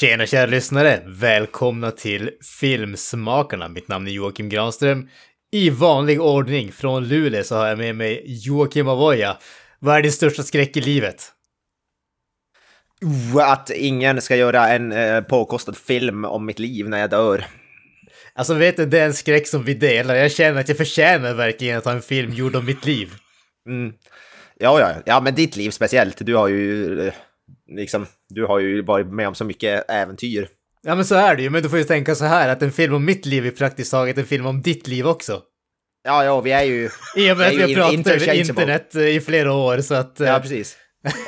Tjena kära lyssnare! Välkomna till Filmsmakarna. Mitt namn är Joakim Granström. I vanlig ordning från Luleå så har jag med mig Joakim Avoya. Vad är din största skräck i livet? Oh, Att ingen ska göra en eh, påkostad film om mitt liv när jag dör. Alltså vet du, det är en skräck som vi delar. Jag känner att jag förtjänar verkligen att ha en film gjord om mitt liv. Mm. Ja, ja, ja, men ditt liv speciellt. Du har ju eh, liksom, du har ju varit med om så mycket äventyr. Ja men så är det ju, men du får ju tänka så här att en film om mitt liv är praktiskt taget en film om ditt liv också. Ja, ja, vi är ju... I och med att vi har pratat över internet eh, i flera år så att... eh, Ja, precis.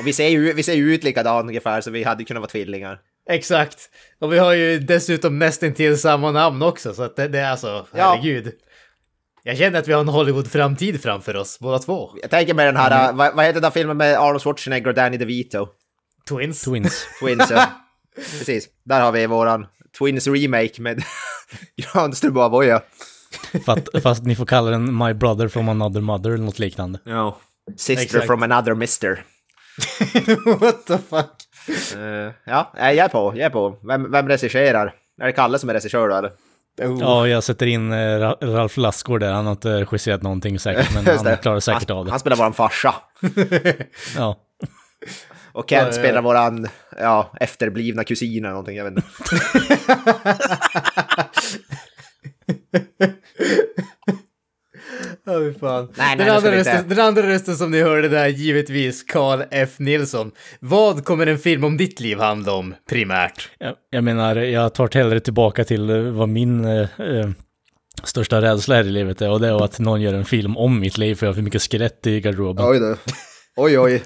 Och vi ser ju vi ser ju ut likadant ungefär, så vi hade kunnat vara tvillingar. Exakt. Och vi har ju dessutom nästan till samma namn också, så att det, det är alltså, Ja. herregud. Jag känner att vi har en Hollywood-framtid framför oss, båda två. Jag tänker med den här, eh, vad, vad heter den där filmen med Arnold Schwarzenegger och Danny DeVito? Twins. Twins. Twins, ja. Precis. Där har vi våran Twins remake med Granström och Avoya. Fast, fast ni får kalla den My Brother from Another Mother eller något liknande. Ja. Sister Exakt. from another mister. What the fuck? Eh, ja, nej, jag är på, jag är på. Vem, vem regisserar? Är det Kalle som är regissör då eller? Oh. Ja, jag sätter in eh, Ra- Ralf Lassgård där. Han har inte regisserat någonting säkert, men han klarar säkert han, av det. Han spelar våran farsa. Ja. Och Kent Ja, ja, ja. spelar våran, ja, efterblivna kusin eller någonting, jag vet inte. Ja, fy fan. Nej, nej, den, andra rösten, den andra rösten som ni hörde där, givetvis Carl F. Nilsson. Vad kommer en film om ditt liv handla om, primärt? Jag, jag menar, jag tar hellre tillbaka till eh, vad min eh, eh, största rädsla här i livet är. Och det är att någon gör en film om mitt liv för jag har för mycket skelett i garderoben. Oj då. Oj, oj.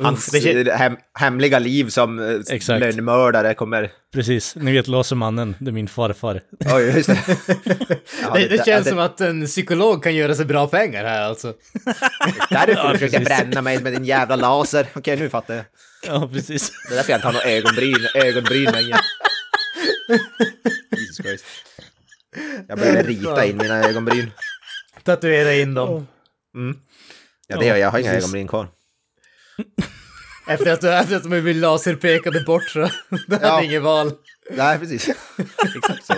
Hans eh, hem, hemliga liv som eh, Exakt. lönnmördare kommer... Precis, ni vet Lasermannen, det är min farfar. Oj, just det. Ja, det, det känns ja, som att en psykolog kan göra sig bra pengar här alltså. Därför Ja, du försökte precis. bränna mig med din jävla laser. Okej, nu fattar jag. Ja, precis. Det är därför jag inte har några ögonbryn, ögonbryn längre. Jesus Christ. Jag började rita in mina ögonbryn. Tatuera in dem. Ja, det gör jag. Jag har inga precis. ögonbryn kvar. Efter att, efter att de blev laserpekade bort så du hade Ja. inget val. Nej, precis. Exakt så.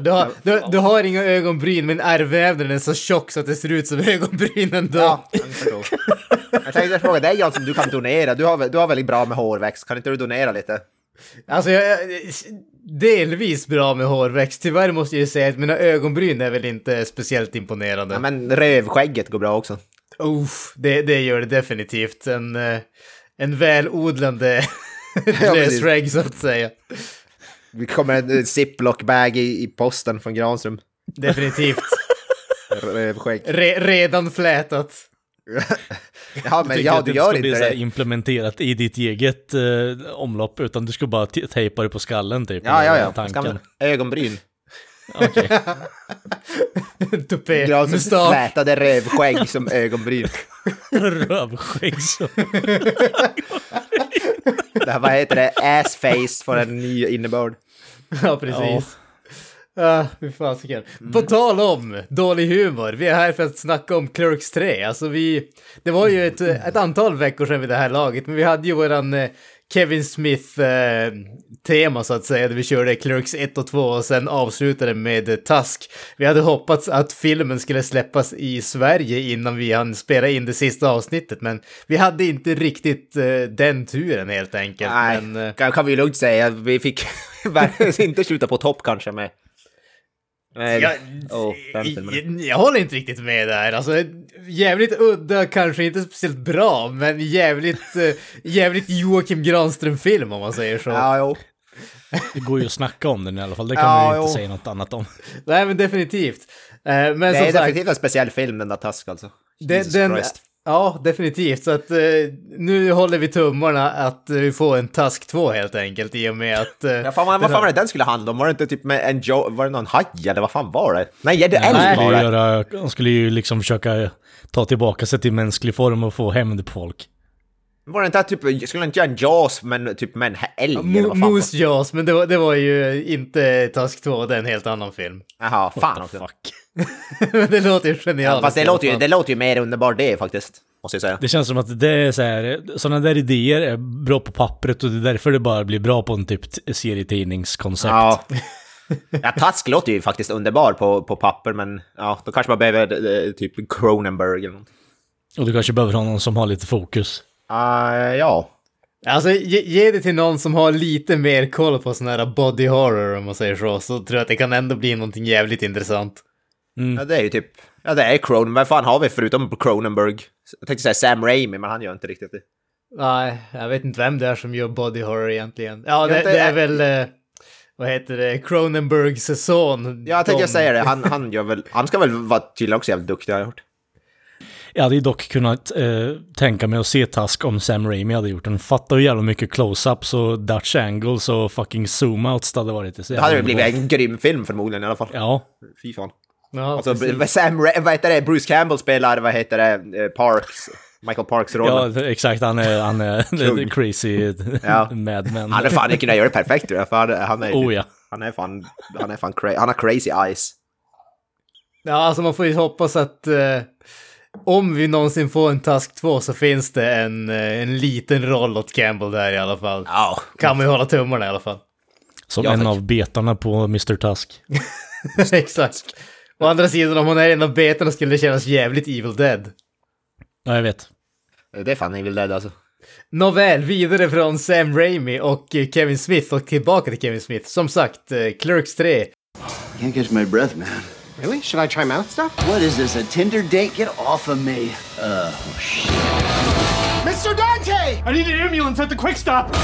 Du har, du, du har inga ögonbryn men ärrvävnaden är så tjock så att det ser ut som ögonbryn ändå. Ja, jag tänkte fråga dig Jansson, du kan donera. Du har, du har väldigt bra med hårväxt. Kan inte du donera lite? Alltså jag, jag- delvis bra med hårväxt. Tyvärr måste jag ju säga att mina ögonbryn är väl inte speciellt imponerande. Ja, men rövskägget går bra också. Uff, det, det gör det definitivt. En, eh, en välodlande lösregg så att säga. Vi kommer en ziplock-bag i, i posten från Granström. Definitivt. Rövskägg. Re, redan flätat. Ja, men ja, att du det gör inte så här det. implementerat i ditt eget eh, omlopp, utan du ska bara tejpa det på skallen typ. Ja, ja, ja. Tanken. Ögonbryn. Okej. Tupé, Granströms mustasch. flätade rövskägg som ögonbryn. Rövskägg så. Det här, vad heter det? Assface får en ny innebörd. Ja, precis. Ja, hur fasiken. På tal om dålig humor, vi är här för att snacka om Clerks 3. Alltså vi, det var ju ett, ett antal veckor sedan vid det här laget, men vi hade ju våran eh, Kevin Smith-tema så att säga, där vi körde Clerks 1 och 2 och sen avslutade med eh, Tusk. Vi hade hoppats att filmen skulle släppas i Sverige innan vi hann spela in det sista avsnittet, men vi hade inte riktigt eh, den turen helt enkelt. Nej, Men, eh, kan, kan vi lugnt säga. Vi fick inte sluta på topp kanske med... med Jag, oh, jag, jag håller inte riktigt med där. Alltså, jävligt udda, kanske inte speciellt bra, men jävligt, eh, jävligt Joakim Granström-film om man säger så. Ja, jo. Det går ju att snacka om den i alla fall, det kan Ja, man ju inte jo. säga något annat om. Nej, men definitivt. Eh, men Det som är sagt, definitivt en speciell film den där Tusk alltså. Jesus den, Christ. Ja, definitivt. Så att eh, nu håller vi tummarna att vi får en Task 2 helt enkelt i och med att... Eh, Ja, fan, vad, vad fan var det den skulle handla om? Var det inte typ med en jo Var det någon haj eller vad fan var det? Nej, det älg var det! han skulle ju liksom försöka ta tillbaka sig till mänsklig form och få hämnd på folk. Var det inte att typ, skulle han inte göra en Jaws men typ med en älg var- Moose Jaws, men det var, det var ju inte Task 2, det är en helt annan film. Jaha, fan också. Fuck. men det låter ju genialiskt. Ja, fast det låter, ju, det låter ju mer underbart det faktiskt. Måste jag säga. Det känns som att det är så här, sådana där idéer är bra på pappret och det är därför det bara blir bra på en typ serietidningskoncept. Ja. ja, Task låter ju faktiskt underbar på, på papper, men ja, då kanske man behöver eh, typ Cronenberg eller något. Och du kanske behöver ha någon som har lite fokus. Uh, ja. Alltså, ge, ge det till någon som har lite mer koll på sån här body horror, om man säger så, så tror jag att det kan ändå bli någonting jävligt intressant. ja, det är ju typ... Ja, det är Cronenberg. Vad fan har vi förutom Cronenberg? Jag tänkte säga Sam Raimi, men han gör inte riktigt det. Nej, jag vet inte vem det är som gör body horror egentligen. Ja, det, det är väl... Eh, vad heter det? Cronenbergs son. Ja, jag tänkte säga det. Han, han gör väl... Han ska väl vara tydligen också jävligt duktig, har jag hört. Jag hade ju dock kunnat eh, tänka mig att se Task om Sam Raimi hade gjort den. Fatta hur jävla mycket close-ups och Dutch angles och fucking zoom-outs det hade varit. Det Det hade väl blivit en grym film förmodligen i alla fall. Ja, Fy fan. Ja, Alltså. Sam, Ra- vad heter det? Bruce Campbell spelar, vad heter det? Eh, Parks. Michael Parks roll. ja det- exakt. Han är, han är crazy Ja. madman. Han är fan inte kunnat göra det perfekt tror jag, för han, är... Oh ja. Han är fan... Han är fan cra- Han har crazy eyes. Ja, alltså man får ju hoppas att eh, om vi någonsin får en Task 2 så finns det en, eh, en liten roll åt Campbell där i alla fall. Ja. Kan man ju hålla tummarna i alla fall. Som Ja, en tack. av betarna på Mr. Tusk. Exakt. Å andra sidan, om hon är en av betarna skulle det kännas jävligt Evil Dead. Ja, jag vet. Det är fan Evil Dead alltså. Nåväl, vidare från Sam Raimi och eh, Kevin Smith och tillbaka till Kevin Smith. Som sagt, eh, Clerks 3. Can't catch my breath, man. Really? Should I try mouth stuff? What is this, a Tinder date? Get off of me. Uh, oh, shit. Mr. Dante! I need an ambulance at the quick stop.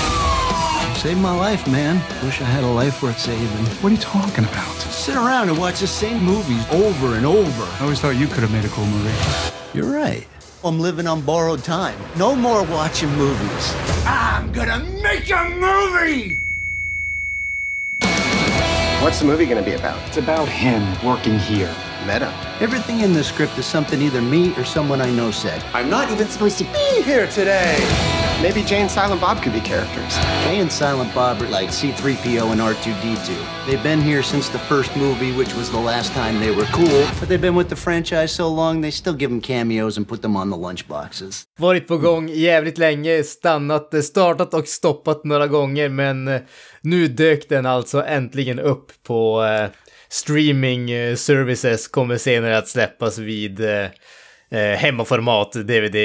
Saved my life, man. Wish I had a life worth saving. What are you talking about? Sit around and watch the same movies over and over. I always thought you could have made a cool movie. You're right. I'm living on borrowed time. No more watching movies. I'm gonna make a movie! What's the movie gonna be about? It's about him working here. Meta. Everything in the script is something either me or someone I know said. I'm not even supposed to be here today. Maybe Jane Silent Bob could be characters. Jay and Silent Bob are like C3PO and R2D2. They've been here since the first movie, which was the last time they were cool. But they've been with the franchise so long, they still give them cameos and put them on the lunchboxes. Varit på gång jävligt länge, stannat, startat och stoppat några gånger, men eh, nu dök den alltså äntligen upp på eh, streaming eh, services, kommer senare att släppas vid eh, eh, hemmaformat, DVD,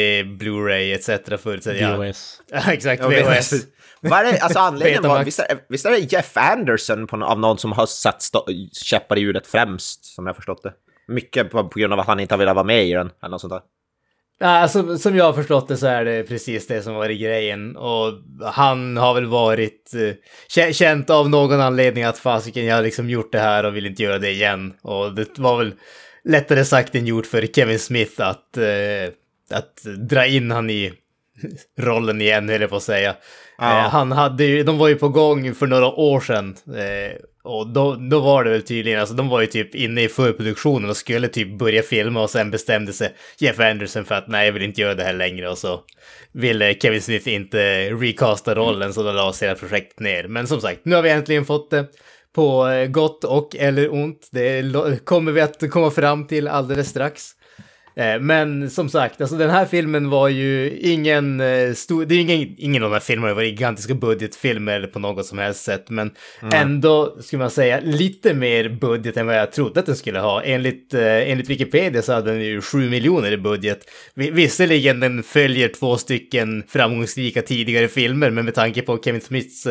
Blu-ray etc. förutsätter jag. VHS. Ja, exakt, VHS. Vad är det, alltså anledningen var, visst är, visst är det Jeff Anderson på, av någon som har satt stå- käppar i hjulet främst, som jag förstått det. Mycket på, på grund av att han inte har velat vara med i den, eller något sånt där. Alltså, som jag har förstått det så är det precis det som var i grejen. Och han har väl varit eh, kä- känt av någon anledning att fasiken, jag har liksom gjort det här och vill inte göra det igen. Och det var väl lättare sagt än gjort för Kevin Smith att, eh, att dra in han i rollen igen, höll jag på att säga. Ja. Eh, han hade ju, de var ju på gång för några år sedan. Eh, och då, då var det väl tydligen, alltså de var ju typ inne i förproduktionen och skulle typ börja filma och sen bestämde sig Jeff Anderson för att nej, jag vill inte göra det här längre och så ville Kevin Smith inte recasta rollen så då lades hela projektet ner. Men som sagt, nu har vi äntligen fått det på eh, gott och eller ont. Det kommer vi att komma fram till alldeles strax. Eh, Men som sagt, alltså den här filmen var ju ingen eh, stor, det är ingen, ingen av de här filmerna var gigantiska budgetfilmer eller på något som helst sätt, men ändå skulle man säga lite mer budget än vad jag trodde att den skulle ha. Enligt, eh, enligt Wikipedia så hade den ju 7 miljoner i budget. Vi- Visserligen den följer två stycken framgångsrika tidigare filmer, men med tanke på Kevin Smiths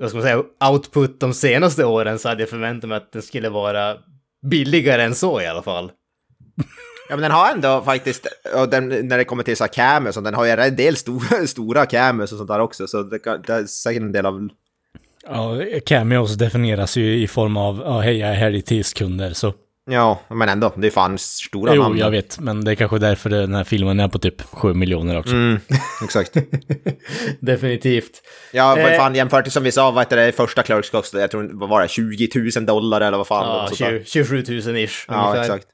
vad ska man säga, output de senaste åren så hade jag förväntat mig att den skulle vara billigare än så i alla fall. Ja, men den har ändå faktiskt, och den, när det kommer till så här cameos, den har ju en del stora, stora cameos och sånt där också, så det, det är säkert en del av... Ja, cameos definieras ju i form av, ja hej jag är här i tio sekunder, så Ja, men ändå, det är fan stora Jo, namn. jag vet, men det är kanske därför den här filmen är på typ 7 miljoner också. Mm, exakt. Definitivt. Ja, vad Eh. fan jämfört till som vi sa, vad heter det, första Clerks kostade, jag tror, vad var det, 20 000 dollar eller vad fan? Ja, något sånt där. 20, 27 000 ish. Ja, ungefär. exakt.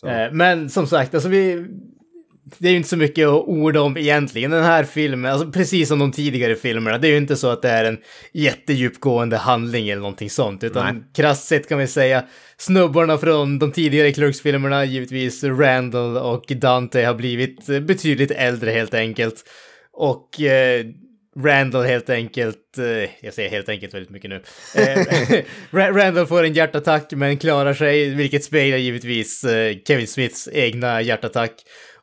Så. Eh, Men som sagt, alltså vi... Det är ju inte så mycket att orda om egentligen. Den här filmen, alltså precis som de tidigare filmerna, det är ju inte så att det är en jättedjupgående handling eller någonting sånt, utan Nej. krasst sett kan vi säga snubbarna från de tidigare Clerks-filmerna, givetvis Randall och Dante har blivit betydligt äldre helt enkelt. Och eh, Randall helt enkelt, eh, jag säger helt enkelt väldigt mycket nu. Eh, Randall får en hjärtattack men klarar sig, vilket speglar givetvis eh, Kevin Smiths egna hjärtattack.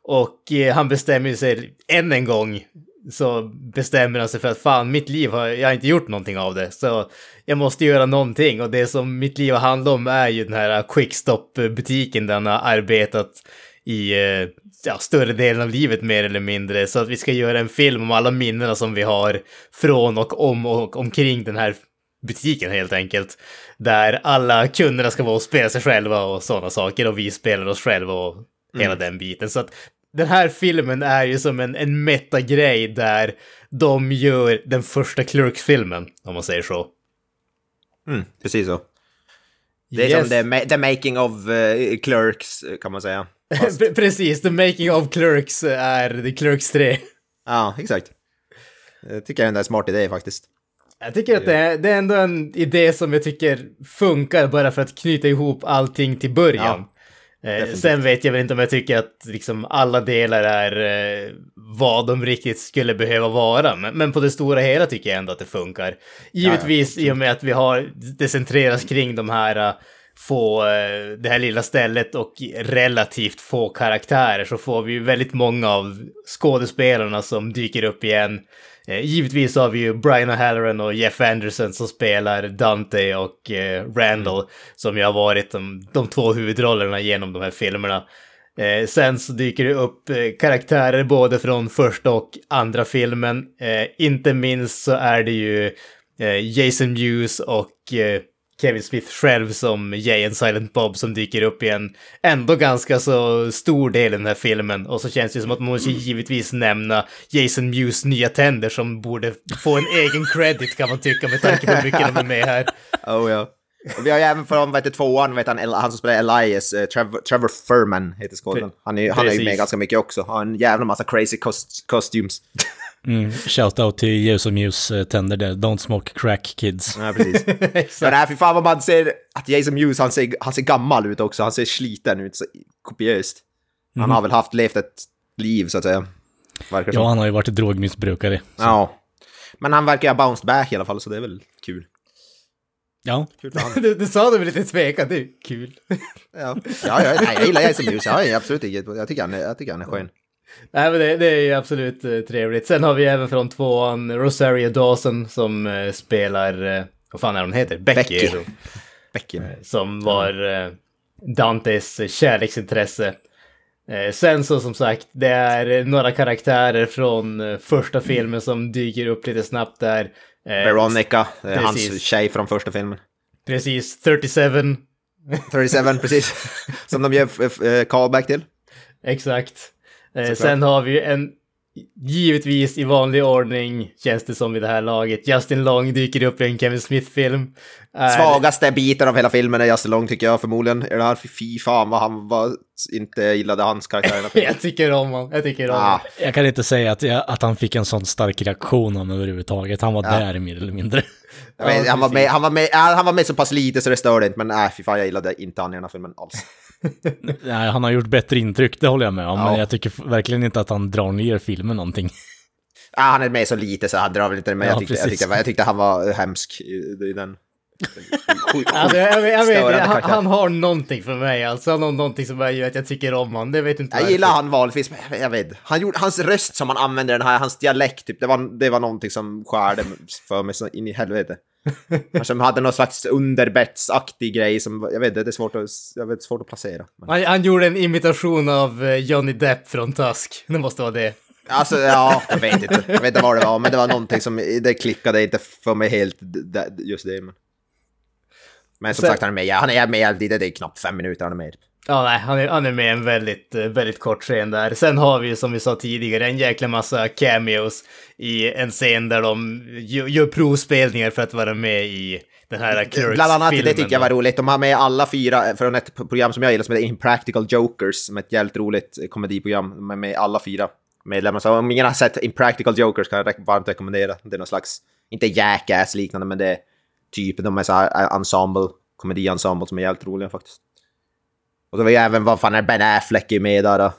Och han bestämmer sig än en gång så bestämmer han sig för att fan, mitt liv har, jag har inte gjort någonting av det. Så jag måste göra någonting och det som mitt liv har handlat om är ju den här Quickstop-butiken där han har arbetat i ja, större delen av livet mer eller mindre. Så att vi ska göra en film om alla minnena som vi har från och om och omkring den här butiken helt enkelt. Där alla kunderna ska vara och spela sig själva och sådana saker och vi spelar oss själva och hela den biten. Så att den här filmen är ju som en, en meta-grej där de gör den första Clerks-filmen, om man säger så. Mm, precis så. Det är Yes. som the, the making of eh, Clerks, eh, kan man säga. Pre- Precis, the making of Clerks är The Clerks 3. Ja, exakt. Jag tycker det är en smart idé faktiskt. Jag tycker att det är, det är ändå en idé som jag tycker funkar bara för att knyta ihop allting till början. eh, definitivt. sen vet jag väl inte om jag tycker att liksom alla delar är eh, vad de riktigt skulle behöva vara. Men, men på det stora hela tycker jag ändå att det funkar. Givetvis i och med att vi har, det centreras kring de här eh, få, eh, det här lilla stället och relativt få karaktärer så får vi ju väldigt många av skådespelarna som dyker upp igen. Eh, givetvis har vi ju Brian O'Halloran och Jeff Anderson som spelar Dante och eh, Randall som ju har varit de, de två huvudrollerna genom de här filmerna. Eh, sen så dyker det upp eh, karaktärer både från första och andra filmen. Eh, inte minst så är det ju Jason Mewes och Kevin Smith själv som Jay and Silent Bob som dyker upp i en ändå ganska så stor del i den här filmen. Och så känns det som att man måste givetvis nämna Jason Mews nya tänder som borde få en egen credit kan man tycka med tanke på hur mycket de är med här. Oh ja. Och vi har ju även från vad heter tvåan, vet han, han som spelar Elias, eh, Trevor, Trevor Furman heter skådespelaren. Han, är, han är ju med ganska mycket också. Har en jävla massa crazy cost costumes. Mm. Shoutout till Jesu Muse eh, tänder där. Don't smoke crack kids. Ja, precis. Men nej, fy fan vad man ser att Jason Mewes, han ser, han ser gammal ut också. Han ser sliten ut, så kopiöst. Han har väl haft, levt ett liv så att säga. Verkar som. Ja, han har ju varit drogmissbrukare. Ja. Men han verkar ha bounced back i alla fall, så det är väl kul. Ja, Kul för han. Du, du sa det med lite tvekan, det är kul. Ja, ja, ja nej, jag gillar Jason Mewes. Jag absolut inget, jag tycker han är, jag tycker han är skön. Nej men det, det är ju absolut eh, trevligt. Sen har vi även från tvåan Rosario Dawson som eh, spelar, eh, vad fan är hon heter? Becky. Becky. Becky. Som var Dantes kärleksintresse. Sen så som sagt, det är några karaktärer från första filmen som dyker upp lite snabbt där. Eh, Veronica, det är hans precis. tjej från första filmen. Precis, 37. 37, precis. Som de gör f- callback till. Exakt. Eh, Såklart. sen har vi en, givetvis i vanlig ordning, känns det som i det här laget, Justin Long dyker upp i en Kevin Smith-film. Svagaste biten av hela filmen är Justin Long tycker jag förmodligen. Är det här, fy- fan vad han var, inte gillade hans karaktär. Jag tycker om honom, jag tycker om Ah, jag kan inte säga att, jag, att han fick en sån stark reaktion om överhuvudtaget. Han var där mer eller mindre. vet, Ja, han, var med, han, var med, äh, han var med så pass lite så det störde inte, men äh, fy fan jag gillade inte han i den här filmen alls. Nej, han har gjort bättre intryck, det håller jag med om. Ja. Men jag tycker verkligen inte att han drar ner filmen någonting. Äh, han är med så lite så han drar väl inte men Ja, jag, tyckte, jag, precis. tyckte, jag tyckte han var hemsk i, i den. Alltså, jag, jag, jag vet, han, han har någonting för mig alltså. Han har någonting som gör att jag tycker om honom. Det vet inte Jag gillar han vanligtvis, men jag, jag vet han gjorde, Hans röst som han använde den här, hans dialekt, typ, det, var, det var någonting som skärde för mig så in i helvete. Han som hade någon slags underbetsaktig grej som, jag vet det, det är svårt att, jag vet, svårt att placera. Men, Han, han gjorde en imitation av eh, Johnny Depp från Tusk. Det måste vara det. alltså, ja, jag vet inte. Jag vet inte vad det var, men det var någonting som, det klickade inte för mig helt, just det. Men, Men som Sen- sagt, han är med, han är med, det är knappt fem minuter han är med. Ja, nej, han är, han är med en väldigt, eh, väldigt kort scen där. Sen har vi ju som vi sa tidigare en jäkla massa cameos i en scen där de gör, provspelningar för att vara med i den här Clerks-filmen. Bland annat, det tycker jag var roligt. De har med alla fyra från ett program som jag gillar som heter Impractical Jokers, som är ett jävligt roligt komediprogram. De är med alla fyra medlemmar. Så om ingen har sett Impractical Jokers kan jag varmt rekommendera. Det är någon slags, inte jackass liknande, men det är typ, de är så här eh, ensemble, komediensemble som är jävligt roliga faktiskt. Och så var ju även, vad fan är Ben Affleck är med där då,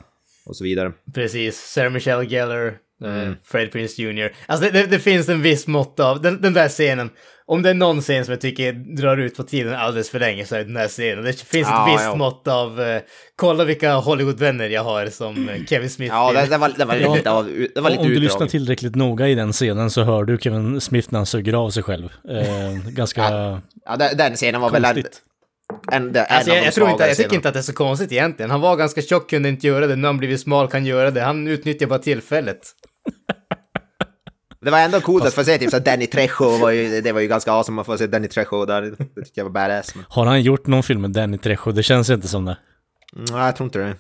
och så vidare. Precis, Sarah Michelle Gellar, eh, Mm. Fred Prinze Jr. Alltså det, det, det finns en viss mått av, den, den där scenen, om det är någon scen som jag tycker drar ut på tiden alldeles för länge så är det den här scenen. Det finns Ja, ett visst ja. mått av, eh, kolla vilka Hollywoodvänner jag har som eh, Kevin Smith. Ja, det, det var, det var lite, av, det var lite Om du lyssnar tillräckligt noga i den scenen så hör du Kevin Smith när han suger av sig själv. Eh, ganska Ja, den, den scenen var väl en, en, en Alltså, jag, de jag, tror inte, jag tycker inte att det är så konstigt egentligen. Han var ganska tjock, kunde inte göra det. Nu har han blivit smal, kan göra det. Han utnyttjar bara tillfället. Det var ändå coolt att få se typ så Danny Trejo, var ju, det var ju ganska awesome att få se Danny Trejo där. Det tyckte jag var badass. Men, Har han gjort någon film med Danny Trejo? Det känns inte som det. mm, nej, jag tror inte det.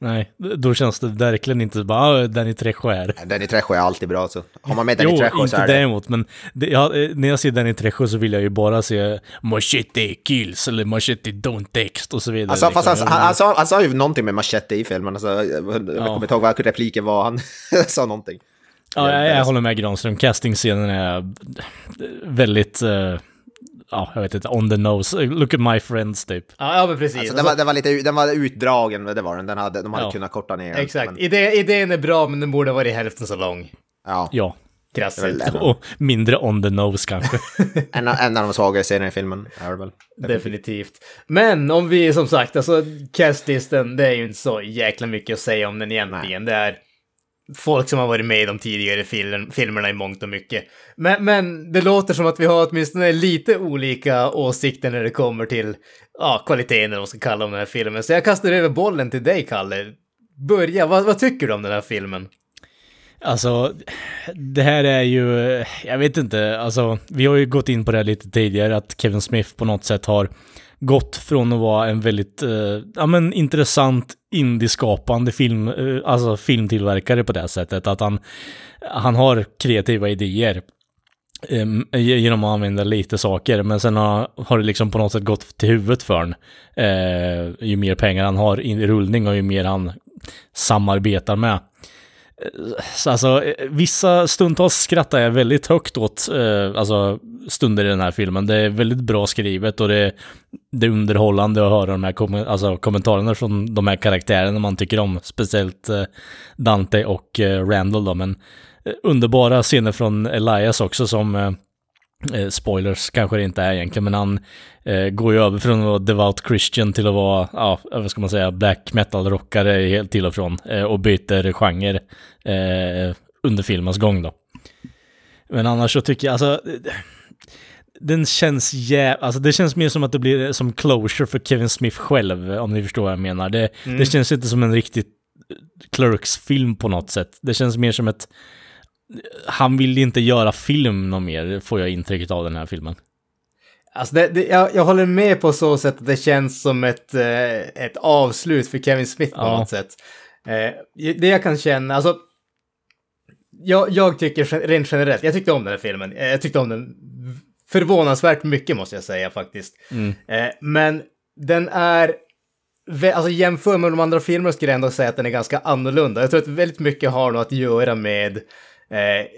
Nej, då känns det verkligen inte bara ah, Danny Trejo är. Danny Trejo är alltid bra, så har man med Danny Jo, Trejo så inte är det... däremot, men det, ja, eh, när jag ser Danny Trejo så vill jag ju bara se Machete kills eller Machete don't text och så vidare. Alltså, fast han, liksom. han, han, sa, han sa ju någonting med machete i filmen, alltså, jag, jag kommer inte ihåg vad repliken var, han sa någonting. Ja, jag, jag håller med Granström. Castingscenen är väldigt, eh, ja, jag vet inte, on the nose. Look at my friends typ. Ja, ja men precis. Alltså, den, var, den, var lite, den var utdragen, det var den, den hade, de hade Ja. kunnat korta ner Exakt. men- Idé, idén är bra, men den borde ha varit hälften så lång. Ja, Ja, det. och mindre on the nose kanske. en, av- en av de svagare scenerna i filmen är det väl. Definitivt. Men om vi som sagt, alltså castlisten, det är ju inte så jäkla mycket att säga om den egentligen. Det är folk som har varit med i de tidigare film, filmerna i mångt och mycket. Men, men det låter som att vi har åtminstone lite olika åsikter när det kommer till ja, kvaliteten, eller vad man ska kalla om den här filmen. Så jag kastar över bollen till dig, Kalle. Börja, vad, vad tycker du om den här filmen? Alltså, det här är ju, jag vet inte, alltså vi har ju gått in på det här lite tidigare, att Kevin Smith på något sätt har gått från att vara en väldigt, eh, ja men intressant indieskapande film, eh, alltså filmtillverkare på det sättet, att han, han har kreativa idéer. eh, genom att använda lite saker, men sen har, har det liksom på något sätt gått till huvudet för honom. Eh, ju mer pengar han har i rullning och ju mer han samarbetar med. Så alltså, eh, vissa stundtals skrattar jag väldigt högt åt, eh, alltså stunder i den här filmen. Det är väldigt bra skrivet och det, det är underhållande att höra de här kom, alltså, kommentarerna från de här karaktärerna man tycker om, speciellt eh, Dante och eh, Randall då, men eh, underbara scener från Elias också som eh, eh, Eh, spoilers kanske det inte är egentligen, men han eh, går ju över från att vara devout Christian till att vara, ja, vad ska man säga, black metal-rockare helt till och från eh, och byter genre eh, under filmens gång då. Men annars så tycker jag, alltså, eh, den känns jä... Alltså det känns mer som att det blir som closure för Kevin Smith själv, om ni förstår vad jag menar. Det, det känns inte som en riktigt Clerks-film på något sätt. Det känns mer som ett han vill inte göra film någon mer, får jag intrycket av den här filmen. Alltså det, det, jag, jag håller med på så sätt att det känns som ett, eh, ett avslut för Kevin Smith på Ja. något sätt. Eh, det jag kan känna, alltså... Jag, jag tycker rent generellt, jag tyckte om den här filmen. Eh, Jag tyckte om den förvånansvärt mycket måste jag säga faktiskt. Eh, men den är... Alltså jämför med de andra filmerna skulle jag ändå säga att den är ganska annorlunda. Jag tror att väldigt mycket har nog att göra med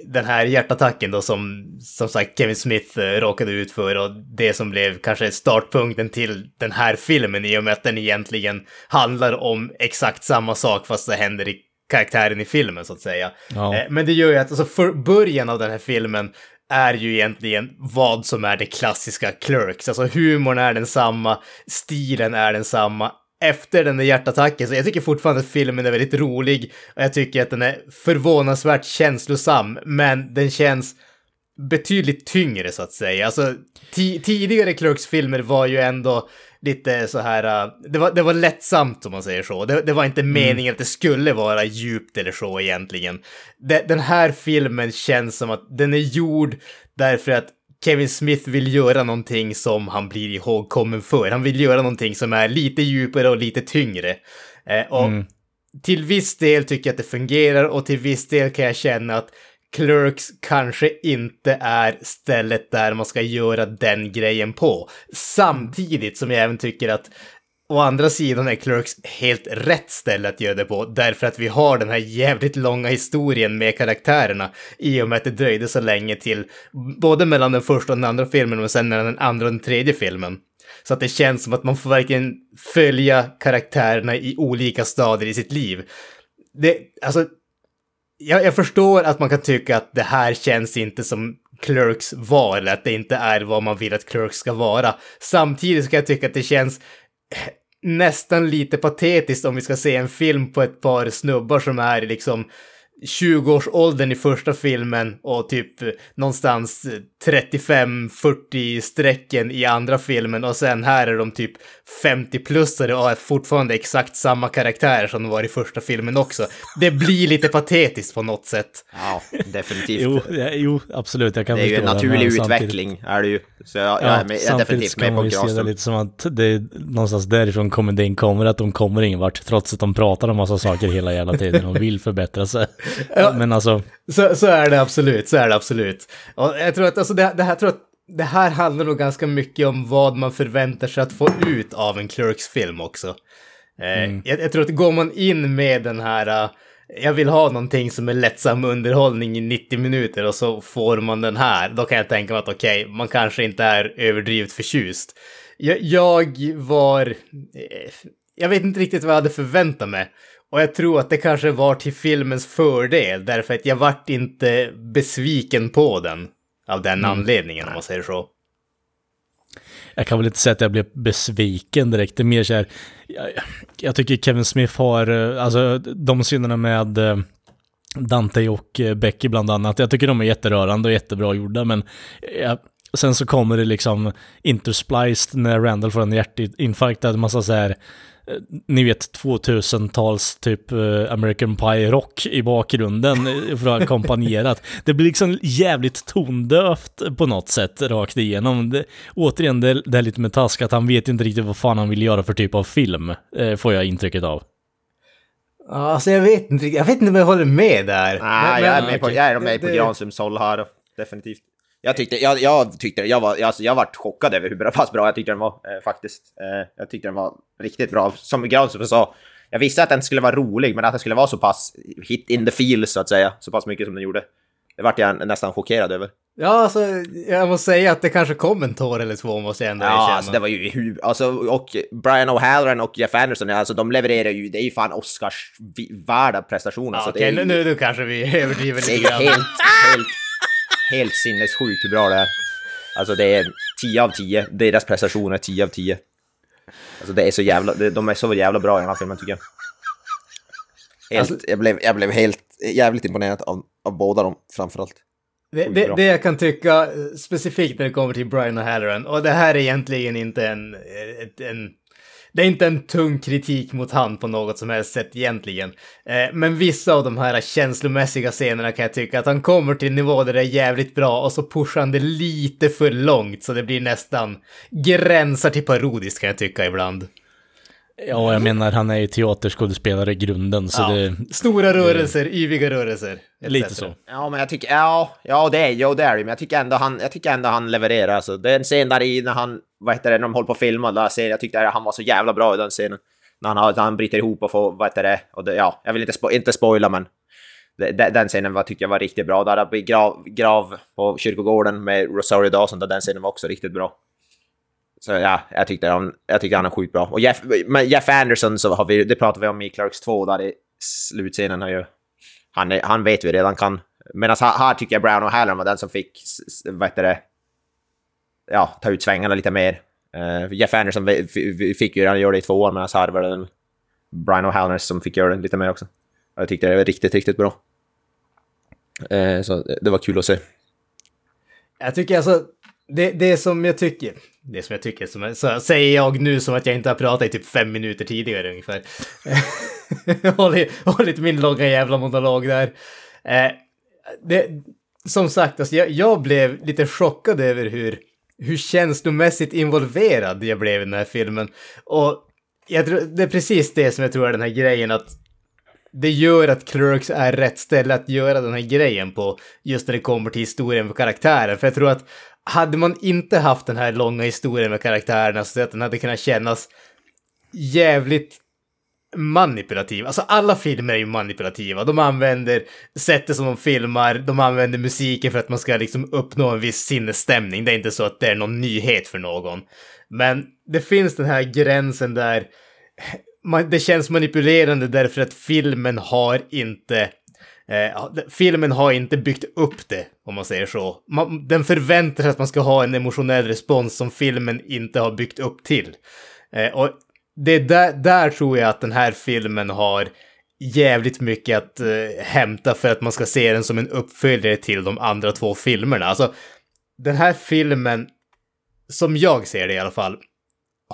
den här hjärtattacken då som, som sagt Kevin Smith eh, råkade ut för och det som blev kanske startpunkten till den här filmen i och med att den egentligen handlar om exakt samma sak fast det händer i karaktären i filmen så att säga. Ja. Eh, men det gör ju att alltså, för början av den här filmen är ju egentligen vad som är det klassiska Clerks. Alltså humorn är densamma, stilen är densamma. Efter den där hjärtattacken, så jag tycker fortfarande att filmen är väldigt rolig och jag tycker att den är förvånansvärt känslosam, men den känns betydligt tyngre så att säga. Alltså ti- tidigare Clerks-filmer var ju ändå lite så här, uh, det, var, det var lättsamt om man säger så. Det, det var inte meningen att det skulle vara djupt eller så egentligen. Det, den här filmen känns som att den är gjord därför att Kevin Smith vill göra någonting som han blir ihågkommen för. Han vill göra någonting som är lite djupare och lite tyngre. Eh, och till viss del tycker jag att det fungerar och till viss del kan jag känna att Clerks kanske inte är stället där man ska göra den grejen på. Samtidigt som jag även tycker att Å andra sidan är Clerks helt rätt ställe att göra det på, därför att vi har den här jävligt långa historien med karaktärerna i och med att det dröjde så länge till både mellan den första och den andra filmen och sen mellan den andra och den tredje filmen. Så att det känns som att man får verkligen följa karaktärerna i olika stadier i sitt liv. Det, alltså, jag, jag förstår att man kan tycka att det här känns inte som Clerks var, eller att det inte är vad man vill att Clerks ska vara. Samtidigt kan jag tycka att det känns nästan lite patetiskt om vi ska se en film på ett par snubbar som är liksom 20-årsåldern i första filmen och typ eh, någonstans 35-40 strecken i andra filmen och sen här är de typ 50-plussare och är fortfarande exakt samma karaktär som de var i första filmen också. Det blir lite patetiskt på något sätt. Ja, definitivt. Jo, ja, jo, absolut. Jag kan det är ju en naturlig samtidigt- utveckling, är det ju. Så jag, jag, Ja, är, med, jag är samtidigt definitivt med på se det lite som att det är någonstans därifrån komedin kommer, att de kommer ingen vart, trots att de pratar om massa saker hela jävla tiden och vill förbättra sig. Men alltså, Så, så är det absolut, så är det absolut. Och jag tror att alltså det, det här tror att det här handlar nog ganska mycket om vad man förväntar sig att få ut av en Clerks-film också. Eh, jag, jag tror att går man in med den här, uh, jag vill ha någonting som är lättsam underhållning i 90 minuter och så får man den här, då kan jag tänka mig att okej, man kanske inte är överdrivet förtjust. Jag, jag var, eh, jag vet inte riktigt vad jag hade förväntat mig. Och jag tror att det kanske var till filmens fördel, därför att jag vart inte besviken på den. Av den anledningen, om man säger så. jag kan väl inte säga att jag blev besviken direkt. Det är mer så här, jag, jag tycker Kevin Smith har, eh, alltså de scenerna med eh, Dante och eh, Becky bland annat, jag tycker de är jätterörande och jättebra gjorda, men jag, sen så kommer det liksom interspliced när Randall får en hjärtinfarkt, en massa så här, ni vet 2000-tals typ eh, American Pie-rock i bakgrunden eh, för att ackompanjerat. Det blir liksom jävligt tondövt på något sätt rakt igenom. Det, återigen, det, det är lite med task att han vet inte riktigt vad fan han vill göra för typ av film, eh, får jag intrycket av. Ja, Alltså jag vet inte, jag vet inte om jag håller med där. Nej, jag är med på, jag är med på Det- Granströms håll här, definitivt. Jag tyckte, jag, jag tyckte, jag var, alltså, jag var chockad över hur pass bra jag tyckte den var, eh, faktiskt. Eh, jag tyckte den var riktigt bra. Som Granström sa, jag visste att den skulle vara rolig, men att den skulle vara så pass hit in the field, så att säga, så pass mycket som den gjorde. Det vart jag nästan chockerad över. Ja, alltså jag måste säga att det kanske kom en tår eller två, måste jag ändå Ja, erkänna. alltså det var ju hur, alltså, och Brian O'Halloran och Jeff Anderson, alltså de levererar ju, det är ju fan Oscars värda prestationer. Ja, så Okej, är nu, ju, nu, nu kanske vi överdriver det är lite ju grann. helt, helt, helt sinnessjukt hur bra det är. Alltså det är 10 av 10, deras prestationer är 10 av 10. Alltså det är så jävla, de är så jävla bra i den här filmen tycker jag. Helt, Alltså- jag, blev, jag blev helt jävligt imponerad av, av båda dem framförallt. Det, det, det jag kan tycka eh, specifikt när det kommer till Brian O'Halloran, och det här är egentligen inte en, ett, en det är inte en tung kritik mot han på något som helst sätt egentligen. Eh, men vissa av de här känslomässiga scenerna kan jag tycka att han kommer till en nivå där det är jävligt bra och så pushar han det lite för långt så det blir nästan gränsar till parodiskt kan jag tycka ibland. Ja, jag menar han är ju teaterskådespelare i grunden, så Ja. det... Stora rörelser, yviga rörelser. etc. Lite så. Ja, men jag tycker, ja, ja det är jo, det är det, men jag tycker ändå han, jag tycker ändå han levererar. Alltså. Det är en scen där i när han, vad heter det, när de håller på att filma, där ser, jag tyckte han var så jävla bra i den scenen. När han, när han bryter ihop och får, vad heter det, och det, ja, jag vill inte, spo, inte spoila men det, det, den scenen var, tyckte jag var riktigt bra. Där grav, grav på kyrkogården med Rosario Dawson, där den scenen var också riktigt bra. Så ja, jag tyckte han, jag tyckte han är sjukt bra. Och Jeff, men Jeff Anderson så har vi, det pratade vi om i Clarks 2 där i slutscenen har ju han, är, han vet vi redan kan. Medan här, här tycker jag Brown och Halloran var den som fick, vad heter det, ja, ta ut svängarna lite mer. Uh, Jeff Anderson fick ju redan göra det i två år, medan här var det Brian O'Halloran som fick göra det lite mer också. Och Jag tyckte det var riktigt, riktigt bra. Uh, så det var kul att se. Jag tycker alltså, det, det som jag tycker, det som jag tycker, som, så säger jag nu som att jag inte har pratat i typ fem minuter tidigare ungefär. Hållit, hållit min långa jävla monolog där. Eh, det, som sagt, alltså jag, jag blev lite chockad över hur, hur känslomässigt involverad jag blev i den här filmen. Och jag tror, det är precis det som jag tror är den här grejen att det gör att Clerks är rätt ställe att göra den här grejen på, just när det kommer till historien med karaktären. För jag tror att hade man inte haft den här långa historien med karaktärerna så att den hade kunnat kännas jävligt manipulativ. Alltså alla filmer är ju manipulativa. De använder sättet som de filmar, de använder musiken för att man ska liksom uppnå en viss sinnesstämning. Det är inte så att det är någon nyhet för någon. Men det finns den här gränsen där man, det känns manipulerande därför att filmen har inte eh, filmen har inte byggt upp det, om man säger så. Man, den förväntar sig att man ska ha en emotionell respons som filmen inte har byggt upp till. Eh, och det är där, där tror jag att den här filmen har jävligt mycket att eh, hämta för att man ska se den som en uppföljare till de andra två filmerna. Alltså, den här filmen, som jag ser det i alla fall,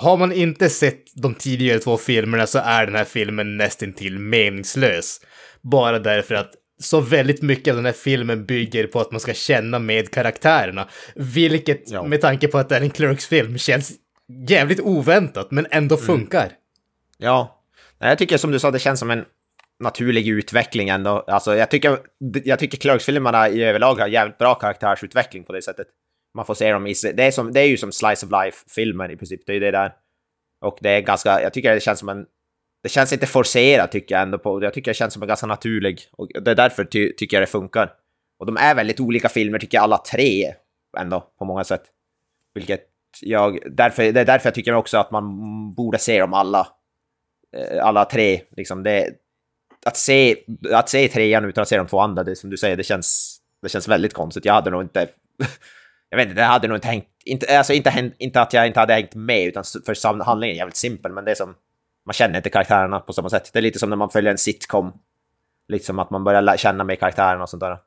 har man inte sett de tidigare två filmerna så är den här filmen nästintill meningslös. Bara därför att så väldigt mycket av den här filmen bygger på att man ska känna med karaktärerna. Vilket, Ja. med tanke på att det är en Clerks-film, känns jävligt oväntat men ändå funkar. Ja. Nej, jag tycker som du sa, det känns som en naturlig utveckling ändå. Alltså, jag tycker, jag tycker Clerks-filmerna i överlag har jävligt bra karaktärsutveckling på det sättet. Man får se dem i... Det är, som, det är ju som slice of Life-filmen i princip, det är ju det där. Och det är ganska... Jag tycker det känns som en... Det känns inte forcerat tycker jag ändå på. Jag tycker det känns som en ganska naturlig. Och det är därför ty, tycker jag det funkar. Och de är väldigt olika filmer tycker jag alla tre ändå på många sätt. Vilket jag... Därför, det är därför jag tycker också att man borde se dem alla. Eh, alla tre, liksom. Det, att se, att se trean utan att se de två andra, det som du säger, det känns, det känns väldigt konstigt. Jag hade nog inte jag vet inte, det hade nog inte hängt... Inte, alltså inte, inte att jag inte hade hängt med, utan för handlingen är jävligt simpel, men det är som... Man känner inte karaktärerna på samma sätt. Det är lite som när man följer en sitcom. Lite som att man börjar känna med karaktärerna och sånt där.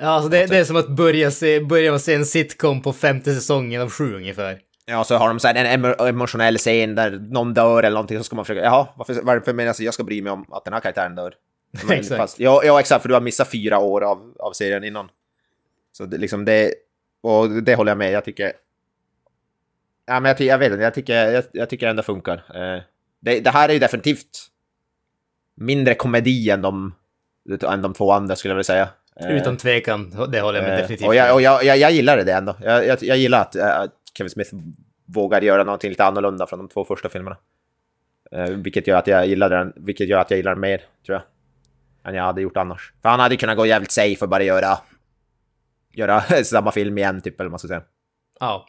Ja, alltså det, det är som att börja se, börja se en sitcom på femte säsongen av sju ungefär. Ja, så har de så här en emo- emotionell scen där någon dör eller någonting, så ska man försöka, jaha, varför, varför menar jag jag ska bry mig om att den här karaktären dör? Exakt. Fast, ja, ja, exakt, för du har missat fyra år av, av serien innan. Så det, liksom det, och det håller jag med, jag tycker... Ja, men jag, jag vet inte, jag tycker, jag, jag tycker ändå funkar. Eh, det, det här är ju definitivt mindre komedi än de, än de två andra skulle jag vilja säga. Eh, Utan tvekan, det håller jag med Eh, definitivt Och, jag, och jag, jag, jag gillade det ändå. Jag, jag, jag gillar att eh, Kevin Smith vågar göra någonting lite annorlunda från de två första filmerna. Vilket, gör att jag gillade den, vilket gör att jag gillar den mer, tror jag. Än jag hade gjort annars. För han hade kunnat gå jävligt safe och bara göra... Göra samma film igen, typ, eller vad man ska säga. Ja.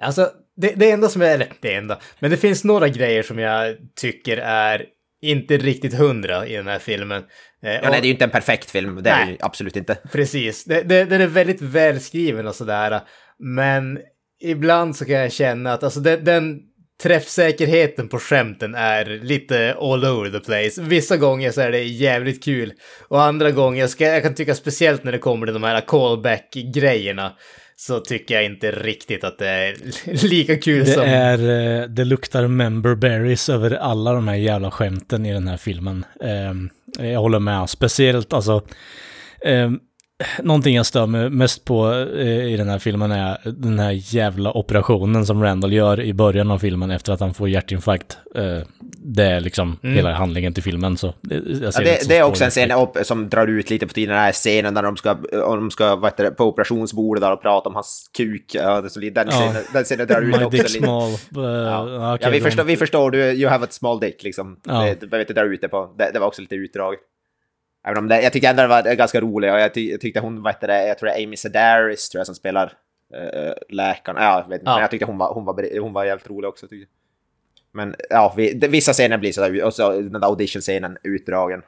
Alltså, det, det enda som är, eller det enda, men det finns några grejer som jag tycker är inte riktigt hundra i den här filmen. Eh, Ja, och- nej, det är ju inte en perfekt film, det är det Nej. ju absolut inte. Precis, det, det, den är väldigt välskriven och sådär. Men ibland så kan jag känna att alltså den, den träffsäkerheten på skämten är lite all over the place. Vissa gånger så är det jävligt kul och andra gånger, ska, jag kan tycka speciellt när det kommer till de här callback-grejerna, så tycker jag inte riktigt att det är lika kul Det som... är, eh, det luktar member berries över alla de här jävla skämten i den här filmen. Ehm, jag håller med. Speciellt alltså, ehm, någonting jag stör mig mest på eh, i den här filmen är den här jävla operationen som Randall gör i början av filmen efter att han får hjärtinfarkt. Eh, det är liksom hela handlingen till filmen så. Mm. Ja, det, det är också en scen upp, som drar ut lite på tiden, den här scenen där de ska, de ska vad heter det, på operationsbordet där och prata om hans kuk. Ja, den, Ja. scenen, den scenen drar ut My också dick lite. small. eh, Ja, okej, ja vi, de- förstår, vi förstår, du you have a small dick liksom. Ja. Det, du behöver inte dra ut det på, det, det var också lite utdrag. Även om det, jag tyckte ändå det var ganska roligt och jag, ty, jag tyckte hon, vad heter det, jag tror det är Amy Sedaris tror jag som spelar uh, läkaren. Ja, jag vet inte, Ja. men jag tyckte hon var, hon var, hon var jävligt rolig också. Tyckte. Men ja, vi, vissa scener blir sådär, och så den där audition-scenen utdragen.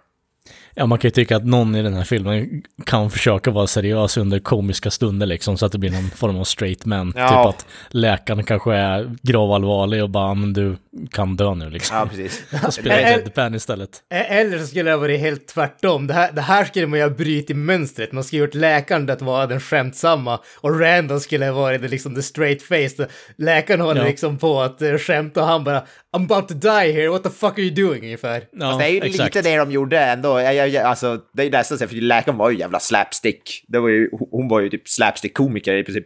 Ja, man kan ju tycka att någon i den här filmen kan försöka vara seriös under komiska stunder liksom, så att det blir någon form av straight man. Ja. Typ att läkaren kanske är gravallvarlig och bara, "Ah, men du kan dö nu liksom. Ja, precis. Och spelar deadpan istället. Eller så skulle det ha varit helt tvärtom. Det här, det här skulle man ju ha brutit mönstret. Man skulle ha gjort läkaren att vara den skämtsamma och Randall skulle ha varit det, liksom the straight face. Läkaren håller Ja. liksom på att uh, skämta och han bara I'm about to die here, what the fuck are you doing ungefär? Ja, Fast det är ju exakt. lite det de gjorde ändå. Jag, jag, jag, alltså, det är ju nästan så, för läkaren var ju jävla slapstick. Det var ju, hon var ju typ slapstick-komiker i princip.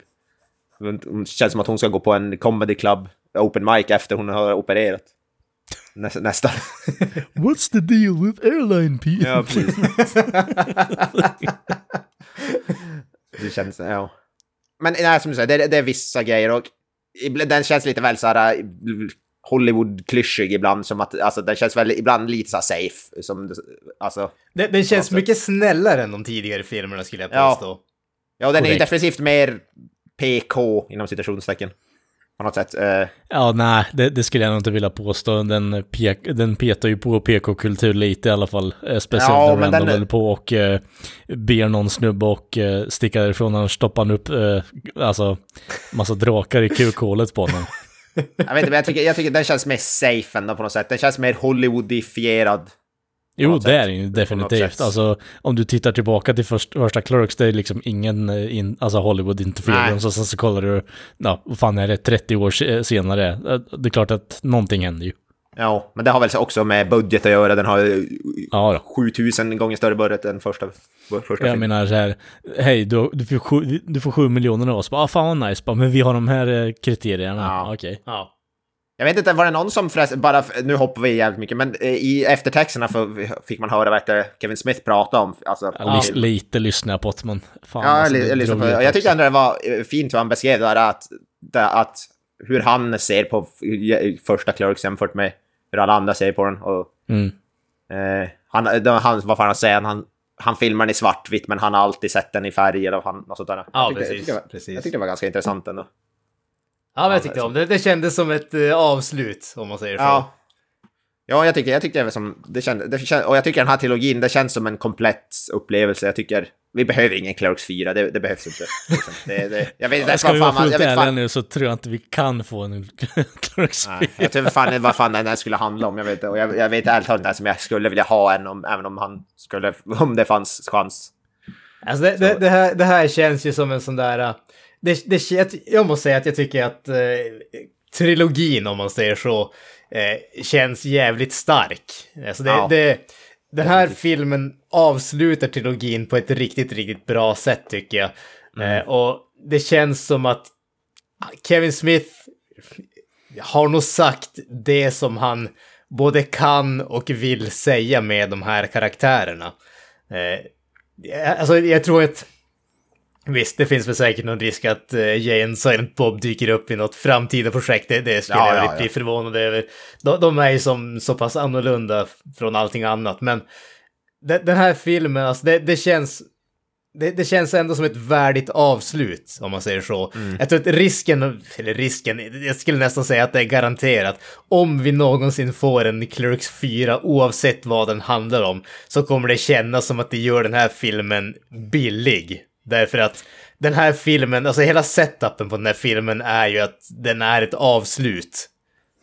Hon känns som att hon ska gå på en comedy club, open mic, efter hon har opererat. Nä, nästan. What's the deal with airline people? Ja, precis. det känns, ja. Men nej, som du säger, det, det är vissa grejer och den känns lite väl så här Hollywood-klyschig ibland, som att, alltså den känns väl ibland lite så safe, som, alltså. Den, den känns Alltså- mycket snällare än de tidigare filmerna skulle jag Ja. påstå. Ja, den är ju Korrekt. definitivt mer PK, inom citationstecken. På något sätt. Eh, Ja, nej, det, det skulle jag nog inte vilja påstå. Den, pek, den petar ju på PK-kultur lite i alla fall. Eh, Speciellt Ja, när Randall den- håller på och eh, ber någon snubbe och eh, sticka därifrån. Han stoppar han upp eh, alltså, massa drakar i kukhålet på honom. Jag vet inte, men jag tycker, jag tycker den känns mer safe ändå på något sätt. Den känns mer Hollywoodifierad. Jo, det är den ju definitivt. Alltså, om du tittar tillbaka till först, första Clerks, det är liksom ingen eh, in, alltså Hollywood interference. Och sen så kollar du, ja, vad fan är det, 30 år se- senare. Eh, Det är klart att någonting händer ju. Ja, men det har väl också med budget att göra. Den har ju Ja, då. 7000 gånger större budget än första, första Jag filmen. menar så här, hej du, du, får sju, du får sju miljoner av oss. Bara, ah, fan vad nice, bara, men vi har de här eh, kriterierna. Ja. Okej. Ja. Jag vet inte, var det någon som förresten, bara, nu hoppar vi jävligt mycket, men eh, i eftertexterna fick man höra vad Kevin Smith prata om. Alltså, Ja, lys, lite lyssnar jag på det, men fan Ja, alltså, jag, jag, lyssnade jag tyckte ändå det var eh, fint hur han beskrev det där att, att hur han ser på första Clerks jämfört med hur alla andra ser på den. Och, Mm. eh, han, han, vad fan han säger, han, han filmar den i svartvitt men han har alltid sett den i färg eller han, och sånt där. Ja, jag tyckte, precis, Jag tyckte, det var- precis. jag tyckte det var ganska intressant ändå. Ja, men jag tyckte om det. Det kändes som ett eh, avslut, om man säger så. Ja. Ja, jag tycker, jag tyckte det var som, det kände, det kände, och jag tycker den här trilogin, det känns som en komplett upplevelse. Jag tycker, vi behöver ingen Clerks 4, det, det behövs inte. Liksom. Det, det, jag vet inte, Ska vi vara fullt ärliga nu så tror jag inte vi kan få en Clerks Nej, jag tror fan vad fan den här skulle handla om. Jag vet, inte. och jag, jag vet ärligt talat inte som jag skulle vilja ha en, om, även om han skulle, om det fanns chans. Alltså det, det, det, här, det här känns ju som en sån där... uh, Det, det, jag, jag måste säga att jag tycker att eh, trilogin, om man säger så, eh, känns jävligt stark. Alltså det, Ja. det, den här filmen avslutar trilogin på ett riktigt, riktigt bra sätt tycker jag. Eh, och det känns som att Kevin Smith har nog sagt det som han både kan och vill säga med de här karaktärerna. Eh, alltså jag tror att Visst, det finns väl säkert någon risk att Jay and Silent Bob dyker upp i något framtida projekt. Det, det skulle Ja, jag ja, bli ja. förvånad över. De, de är ju som så pass annorlunda från allting annat. Men de, den här filmen, alltså det, det känns... Det, det känns ändå som ett värdigt avslut, om man säger så. Mm. Jag tror att risken, eller risken, jag skulle nästan säga att det är garanterat. Om vi någonsin får en Clerks 4, oavsett vad den handlar om, så kommer det kännas som att det gör den här filmen billig. Därför att den här filmen, alltså hela setupen på den här filmen är ju att den är ett avslut.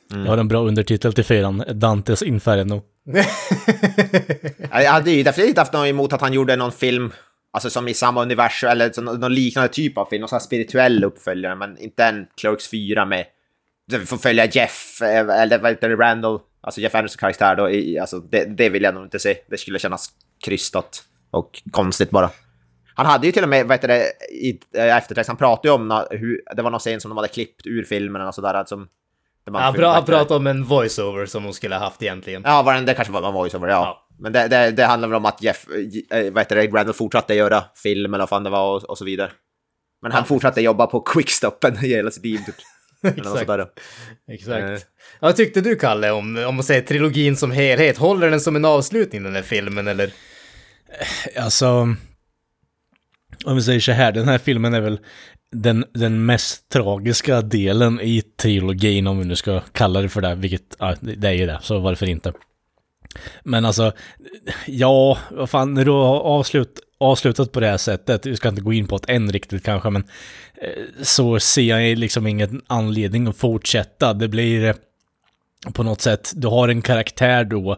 Jag har en bra undertitel till fyran, Dantes Inferno. Jag hade ju definitivt haft något emot att han gjorde någon film, alltså som i samma universum, eller någon liknande typ av film, någon sån här spirituell uppföljare, men inte en Clerks 4 med... där Vi får följa Jeff, eh, eller vad heter det, Randall, alltså Jeff Andersons karaktär då, alltså det, det vill jag nog inte se. Det skulle kännas krystat och konstigt bara. Han hade ju till och med, vad heter det, i äh, eftertext, han pratade ju om na- hur, det var någon scen som de hade klippt ur filmen och sådär, som... där man- Han, pra, vad han det? pratade om en voiceover som hon skulle ha haft egentligen. Ja, var den, det kanske var en voiceover, ja. Ja. Men det, det, det handlar väl om att Jeff, äh, vad heter det, Randall fortsatte göra film eller vad fan det var och, och så vidare. Men han fortsatte jobba på quickstoppen i hela sitt liv. Typ. Exakt. Exakt. Eh. Ja, Vad tyckte du, Kalle, om, om man säger trilogin som helhet? Håller den som en avslutning, den här filmen, eller? Alltså, om vi säger så här, den här filmen är väl den, den mest tragiska delen i trilogin, om vi nu ska kalla det för det, vilket, ja, det är ju det, så varför inte? Men alltså, ja, vad fan, när du har avslut, avslutat på det här sättet, vi ska inte gå in på det än riktigt kanske, men eh, så ser jag liksom ingen anledning att fortsätta. Det blir eh, på något sätt, du har en karaktär då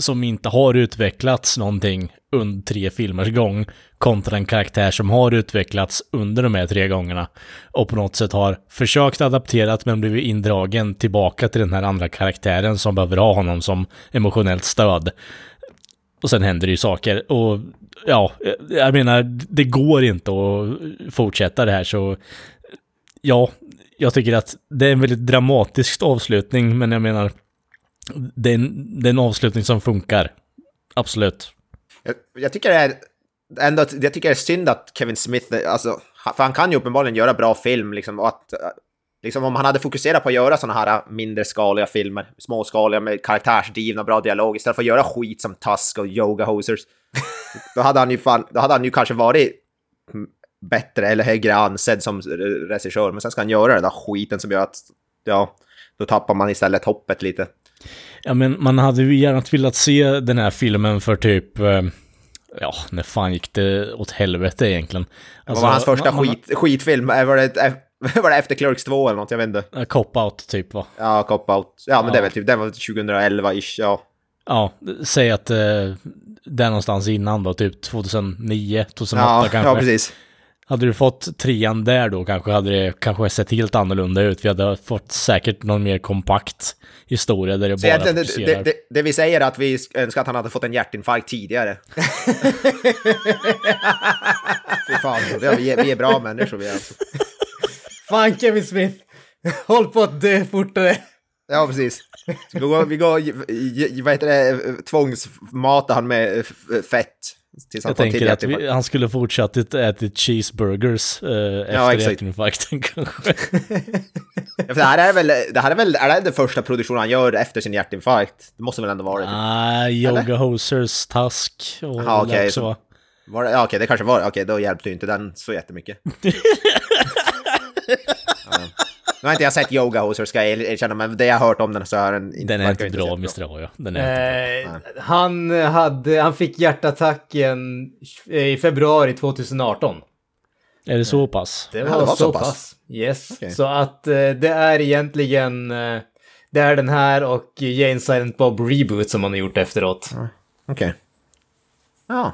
som inte har utvecklats någonting under tre filmers gång kontra en karaktär som har utvecklats under de här tre gångerna och på något sätt har försökt adapterat men blivit indragen tillbaka till den här andra karaktären som behöver ha honom som emotionellt stöd. Och sen händer det ju saker och ja, jag menar, det går inte att fortsätta det här så ja, jag tycker att det är en väldigt dramatisk avslutning, men jag menar, det är en, det är en avslutning som funkar. Absolut. Jag, jag tycker det är ändå jag tycker det är synd att Kevin Smith, alltså, för han kan ju uppenbarligen göra bra film liksom och att liksom om han hade fokuserat på att göra sådana här mindre skaliga filmer, småskaliga med karaktärsdrivna bra dialog istället för att göra skit som Tusk och Yoga Hosers. då hade han ju fan, då hade han ju kanske varit bättre eller högre ansedd som regissör, men sen ska han göra den där skiten som gör att, ja, då tappar man istället hoppet lite. Ja, men man hade ju gärna velat se den här filmen för typ, eh, ja, när fan gick det åt helvete egentligen? Alltså, Vad var hans första man, skit, skitfilm? Var det, var det efter Clerks 2 eller något? Jag vet inte. Cop-out typ va? Ja, Cop-out. Ja, men ja. det är väl typ, den var 2011-ish, ja. Ja, säg att eh, det är någonstans innan då, typ 2009, 2008 ja, kanske. Ja, precis. Hade du fått trean där då kanske hade det kanske sett helt annorlunda ut. Vi hade fått säkert någon mer kompakt historia där det Så bara det, fokuserar. Det, det, det, vi säger är att vi önskar att han hade fått en hjärtinfarkt tidigare. Fy fan, vi är, vi är bra människor vi är alltså. Fan Kevin Smith! Håll på att dö fortare! Ja, precis. Så vi går, vi går vad heter det, tvångsmata han med fett. Tills han Jag tänker att vi, han skulle fortsatt äta cheeseburgers eh, efter exakt. hjärtinfarkten kanske. Det här är väl, det här är väl, är det den första produktionen han gör efter sin hjärtinfarkt? Det måste väl ändå vara det? Typ. Ah, Yoga Hosers, Task och Jaha, det okej, också. så- va? Var det, ja, okej, det kanske var Okej, då hjälpte ju inte den så jättemycket. ja. Nu har inte jag sett Yoga Hoser ska jag erkänna, men det jag har hört om den så är den inte Den är inte bra, Mr. Ahoya. Den är inte bra. Eh, han, hade, han fick hjärtattacken i februari 2018. Är det så pass? Det Ja, var, det var så så pass. pass. Yes. Okej. Så att eh, det är egentligen... Eh, det är den här och Jane Silent Bob Reboot som man har gjort efteråt. Okej. Ja.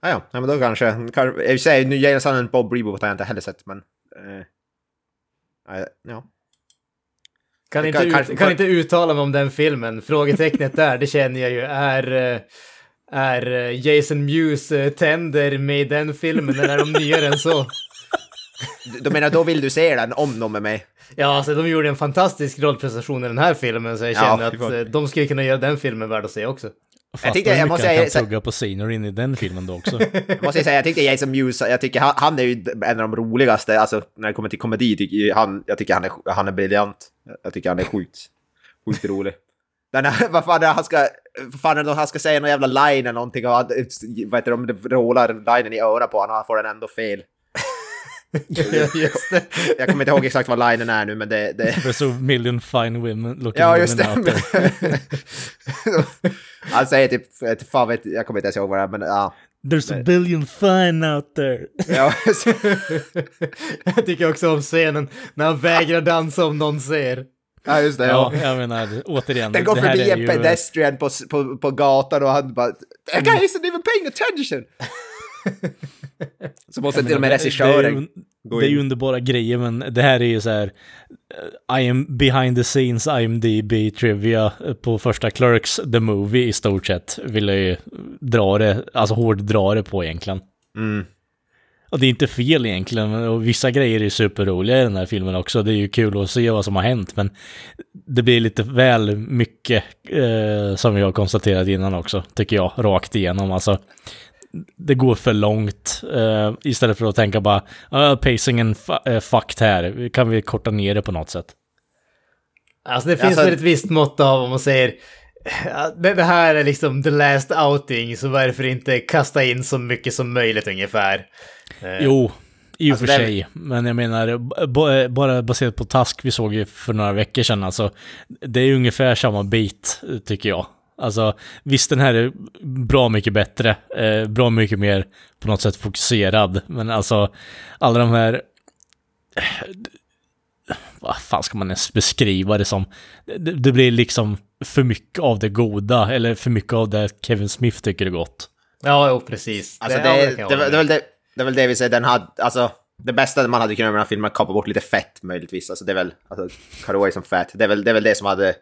Ja, ja, ja, men då kanske... kanske för sig, nu Jane Silent Bob Reboot har jag inte heller sett, men... Eh, ja. Kan, inte, kan- ut, kan inte uttala mig om den filmen. Frågetecknet där, det känner jag ju, är... eh, Är eh, Jason Mewes eh, tänder med i den filmen eller är de nyare än så? Du- menar, då vill du se den om de är med? Ja, alltså de gjorde en fantastisk rollprestation i den här filmen så jag Ja, känner vi att de skulle kunna göra den filmen värd att se också. Fattar tyckte- jag måste säga- kan tugga på scenery i den filmen då också. Jag måste säga, jag tyckte Jason Mewes, jag tycker han, han är ju en av de roligaste, alltså när det kommer till komedi, tycker jag, han, jag tycker han är, han är briljant. Jag tycker han är sjukt, sjukt rolig. Den här, vad fan är det han ska, vad fan är det han ska säga någon jävla line eller någonting och han, vad heter det, om det rålar linen i örat på honom och han får den ändå fel. Just det. Jag kommer inte ihåg exakt vad linen är nu men det... det There's a million fine women looking ja just women out there. det. han säger typ, fan vet, jag kommer inte ens ihåg vad det är men ja. There's a billion fine out there. ja Jag tycker också om scenen när han vägrar dansa om någon ser. ja just det. Ja, Ja. jag menar, återigen. Den går det förbi en ju- pedestrian på, på, på gatan och han bara That guy isn't even paying attention! Så måste till och med regissören gå det är ju underbara grejer, men det här är ju så här... eh, I am behind the scenes IMDB trivia på första Clerks, the movie i stort sett, vill jag ju dra det, alltså hårddra det på egentligen. Mm. Och det är inte fel egentligen, och vissa grejer är superroliga i den här filmen också. Det är ju kul att se vad som har hänt, men det blir lite väl mycket, eh, som vi har konstaterat innan också, tycker jag, rakt igenom. Alltså, det går för långt. eh, istället för att tänka bara, uh, pacingen uh, fucked här, kan vi korta ner det på något sätt? Alltså det finns Alltså- väl ett visst mått av om man säger ja, det, här är liksom the last outing så varför inte kasta in så mycket som möjligt ungefär. Eh, Jo, i och Alltså, för det är- sig. Men jag menar, bara baserat på Task vi såg ju för några veckor sedan, alltså, det är ungefär samma bit, tycker jag. Alltså, visst den här är bra mycket bättre, eh, bra mycket mer på något sätt fokuserad, men alltså, alla de här... vad fan ska man ens beskriva det som? Det, det blir liksom för mycket av det goda, eller för mycket av det Kevin Smith tycker är gott. Ja, jo, precis. Alltså det, det, det, det, är väl det, det är väl det vi säger, den hade, alltså det bästa man hade kunnat göra med den här filmen är att kapa bort lite fett möjligtvis. Alltså det är väl, alltså away som fett. Det är väl det, är väl det som hade...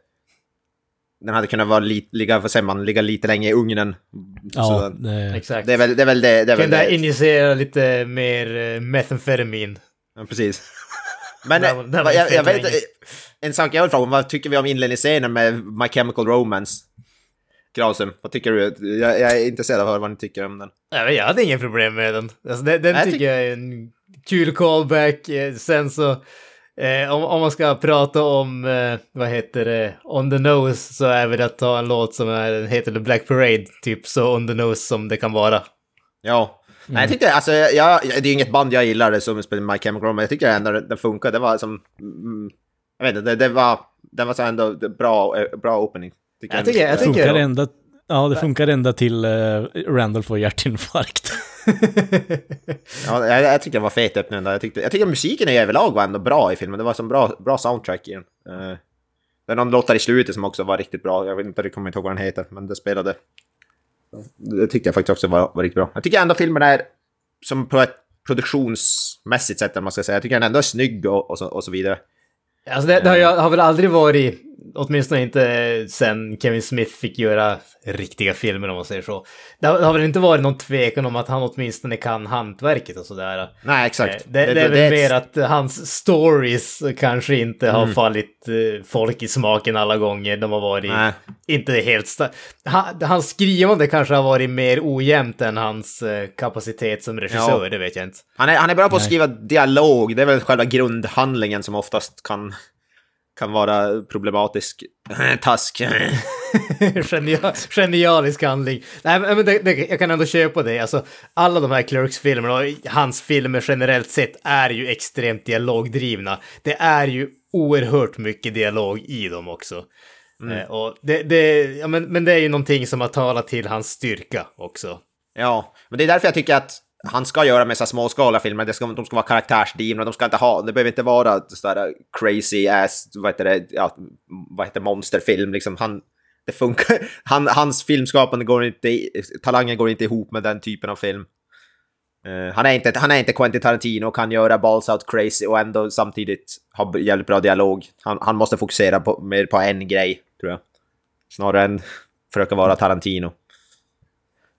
Den hade kunnat vara li, ligga, vad säger man, ligga lite länge i ugnen. Ja, Så det, Exakt. det är väl det. Är väl det, det, är väl Kan där det. injicera lite mer eh, metamfetamin. Ja, precis. Men där var vad- jag, jag vet. En sak jag vill fråga, vad tycker vi om inledningsscenen med My Chemical Romance? Krausum, vad tycker du? Jag, jag är intresserad av att höra vad ni tycker om den. Ja, men jag hade inga problem med den. Alltså, den den Jag tycker tyck- jag är en kul callback. Eh, Sen så, eh, om, om man ska prata om, eh, vad heter det, On the Nose så är väl att ta en låt som är, heter The Black Parade, typ så On the Nose som det kan vara. Ja. Nej, jag tyckte, alltså, jag, jag, det är inget band jag gillar som spelar My Chemical Romance, men jag tycker ändå den, funkar. Det var som... Mm, jag vet inte, det, det var... Den var så ändå bra, eh, bra opening. Jag ändå. tycker- jag tycker- funkar ända, ja, det funkar ända till uh, Randall får hjärtinfarkt. Ja, jag, jag tycker det var fet öppning där. Jag, tyckte, jag tycker musiken i överlag var ändå bra i filmen. Det var som bra, bra soundtrack i den. Uh, det är någon låtar i slutet som också var riktigt bra. Jag vet inte, jag kommer inte ihåg vad den heter, men det spelade. Det tyckte jag faktiskt också var, var riktigt bra. Jag tycker ändå filmen är, som på ett produktionsmässigt sätt, man ska säga, jag tycker den ändå är snygg och, och, så, och så vidare. Alltså det, det har, ju, har väl aldrig varit, åtminstone inte sen Kevin Smith fick göra riktiga filmer om man säger så. Det har, det har väl inte varit någon tvekan om att han åtminstone kan hantverket och sådär. Nej, Eh, exakt. Det, det, är väl mer att hans stories kanske inte har fallit eh, folk i smaken alla gånger. De har varit Nej. inte helt... sta- Ha, hans skrivande kanske har varit mer ojämnt än hans eh, kapacitet som regissör, Ja. det vet jag inte. Han är, han är bra på att skriva dialog. Det är väl själva grundhandlingen som oftast kan, kan vara problematisk. Task. Genial, genialisk handling. Nej, men det, det, jag kan ändå köpa det. Alltså, alla de här Clerks-filmerna och hans filmer generellt sett är ju extremt dialogdrivna. Det är ju oerhört mycket dialog i dem också. Eh, och det, det, ja, men, men det är ju någonting som har talat till hans styrka också. Ja, men det är därför jag tycker att han ska göra med så småskaliga filmer. Det ska, de ska vara karaktärsdrivna, de ska inte ha, det behöver inte vara sådär crazy ass, vad heter det, ja, vad heter monsterfilm liksom. Han, det funkar, han, hans filmskapande går inte, talangen går inte ihop med den typen av film. Uh, han, är inte, han är inte Quentin Tarantino och kan göra balls out crazy och ändå samtidigt ha jävligt bra dialog. Han, han måste fokusera på, mer på en grej, tror jag. Snarare än försöka vara Tarantino.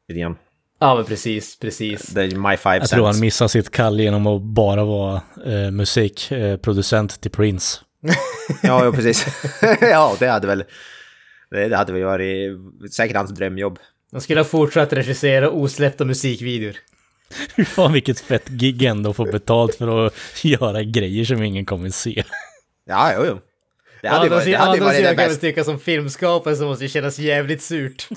Lite grann. Ja, men precis, precis. Det är my five Jag tror han cents. missar sitt kall genom att bara vara eh, musikproducent till Prince. Ja, ja precis. ja, det hade väl... Det, det hade väl varit säkert hans drömjobb. De skulle ha fortsatt regissera osläppta musikvideor. Fy fan vilket fett gig ändå att få betalt för att göra grejer som ingen kommer se. Ja, jo, jo. Det Å hade, andra varit, det sidan, å hade andra varit sidan det kan jag bästa. tycka som filmskapare så måste det kännas jävligt surt.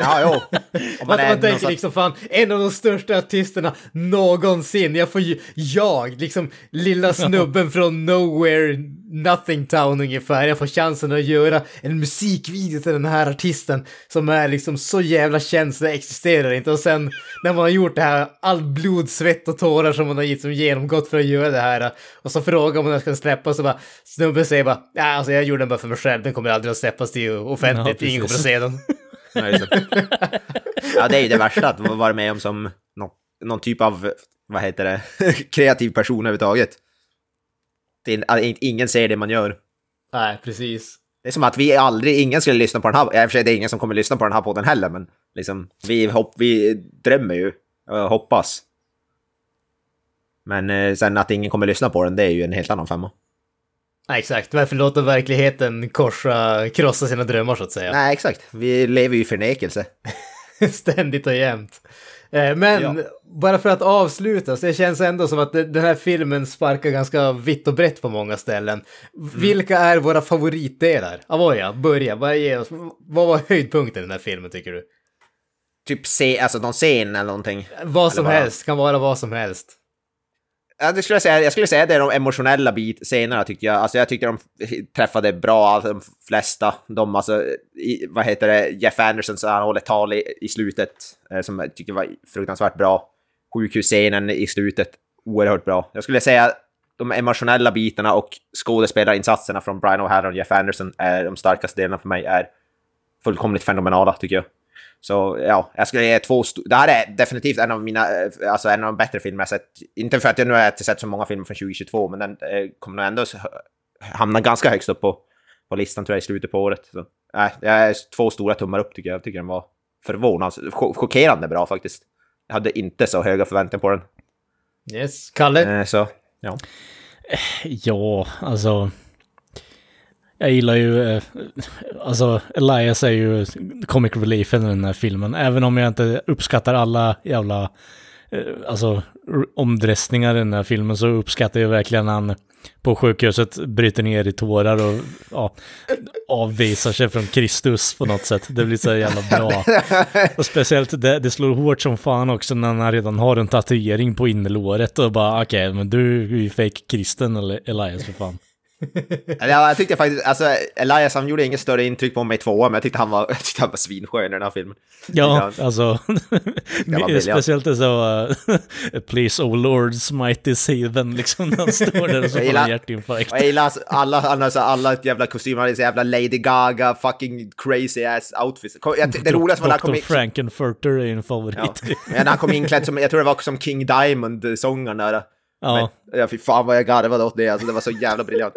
Ja, jo. Om Man, man man tänker liksom fan, en av de största artisterna någonsin. Jag får ju, jag, liksom lilla snubben från nowhere, nothing town ungefär. Jag får chansen att göra en musikvideo till den här artisten som är liksom så jävla känd så det existerar inte. Och sen när man har gjort det här, all blod, svett och tårar som man har liksom genomgått för att göra det här. Och så frågar man när den ska släppas så bara, snubben säger bara, ja alltså jag gjorde den bara för mig själv, den kommer aldrig att släppas till offentligt, Ja, ingen kommer att se den. Ja, just det. ja, det är ju det värsta att vara med om som någon, någon typ av, vad heter det, kreativ person överhuvudtaget. Det ingen ser det man gör. Nej, precis. Det är som att vi aldrig, ingen skulle lyssna på den här, i och för sig det är ingen som kommer lyssna på den här podden heller, men liksom, vi, hopp, vi drömmer ju, hoppas. Men eh, sen att ingen kommer lyssna på den, det är ju en helt annan femma. Nej, exakt. Varför låta verkligheten korsa, krossa sina drömmar så att säga? Nej, exakt. Vi lever ju i förnekelse. Ständigt och jämt. Eh, Men Ja. bara för att avsluta, så det känns ändå som att den här filmen sparkar ganska vitt och brett på många ställen. Vilka är våra favoritdelar? Avoya, börja. Bara ge oss, vad var höjdpunkten i den här filmen tycker du? Typ se, alltså någon scen eller någonting. Vad som bara- helst, kan vara vad som helst. Ja, det skulle jag, säga, jag skulle säga det är de emotionella bit, scenerna tyckte jag. Alltså jag tyckte de träffade bra, alltså, de flesta. De, alltså, i, vad heter det, Jeff Anderson, så han håller tal i, i slutet, eh, som jag tycker var fruktansvärt bra. Sjukhusscenen i slutet, oerhört bra. Jag skulle säga de emotionella bitarna och skådespelarinsatserna från Brian Ohara och Jeff Anderson är de starkaste delarna för mig, är fullkomligt fenomenala tycker jag. Så ja, jag skulle ge två... Det här är definitivt en av mina, eh, alltså en av de bättre filmer jag sett. Inte för att jag nu har sett så många filmer från 2022, men den eh, kommer nog ändå hamna ganska högst upp på, på listan tror jag i slutet på året. Så, nej, det är två stora tummar upp tycker jag. Jag tycker den var förvånansvärt, chock- chockerande bra faktiskt. Jag hade inte så höga förväntningar på den. Yes. Kalle? Eh, så, ja. Ja, alltså... Jag gillar ju... Eh, alltså, Elias är ju comic reliefen i den här filmen. Även om jag inte uppskattar alla jävla... Eh, alltså, omdressningar i den här filmen så uppskattar jag verkligen han på sjukhuset bryter ner i tårar och ja, avvisar sig från Kristus på något sätt. Det blir så jävla bra. Och speciellt det, det slår hårt som fan också när han redan har en tatuering på innerlåret och bara okej, men du är ju fake kristen eller Elias för fan. Ja, jag tyckte faktiskt, alltså Elias han gjorde inget större intryck på mig i tvåan, men jag tyckte han var, jag tyckte han var svinskön i den här filmen. Ja, alltså. speciellt så, uh, please oh lord smite this heathen, liksom när han står där och så får han hjärtinfarkt. Jag gillar alltså alla, alla, så alla jävla kostymer, han hade så jävla Lady Gaga, fucking crazy ass outfits. Kom- Jag, det roligaste var när han kom Dr. in... Frankenfurter är en favorit. Ja. Men han kom inklädd som, jag tror det var som King Diamond-sångaren där. Ja. Men, ja, fy fan vad jag garvade åt det, alltså det var så jävla briljant.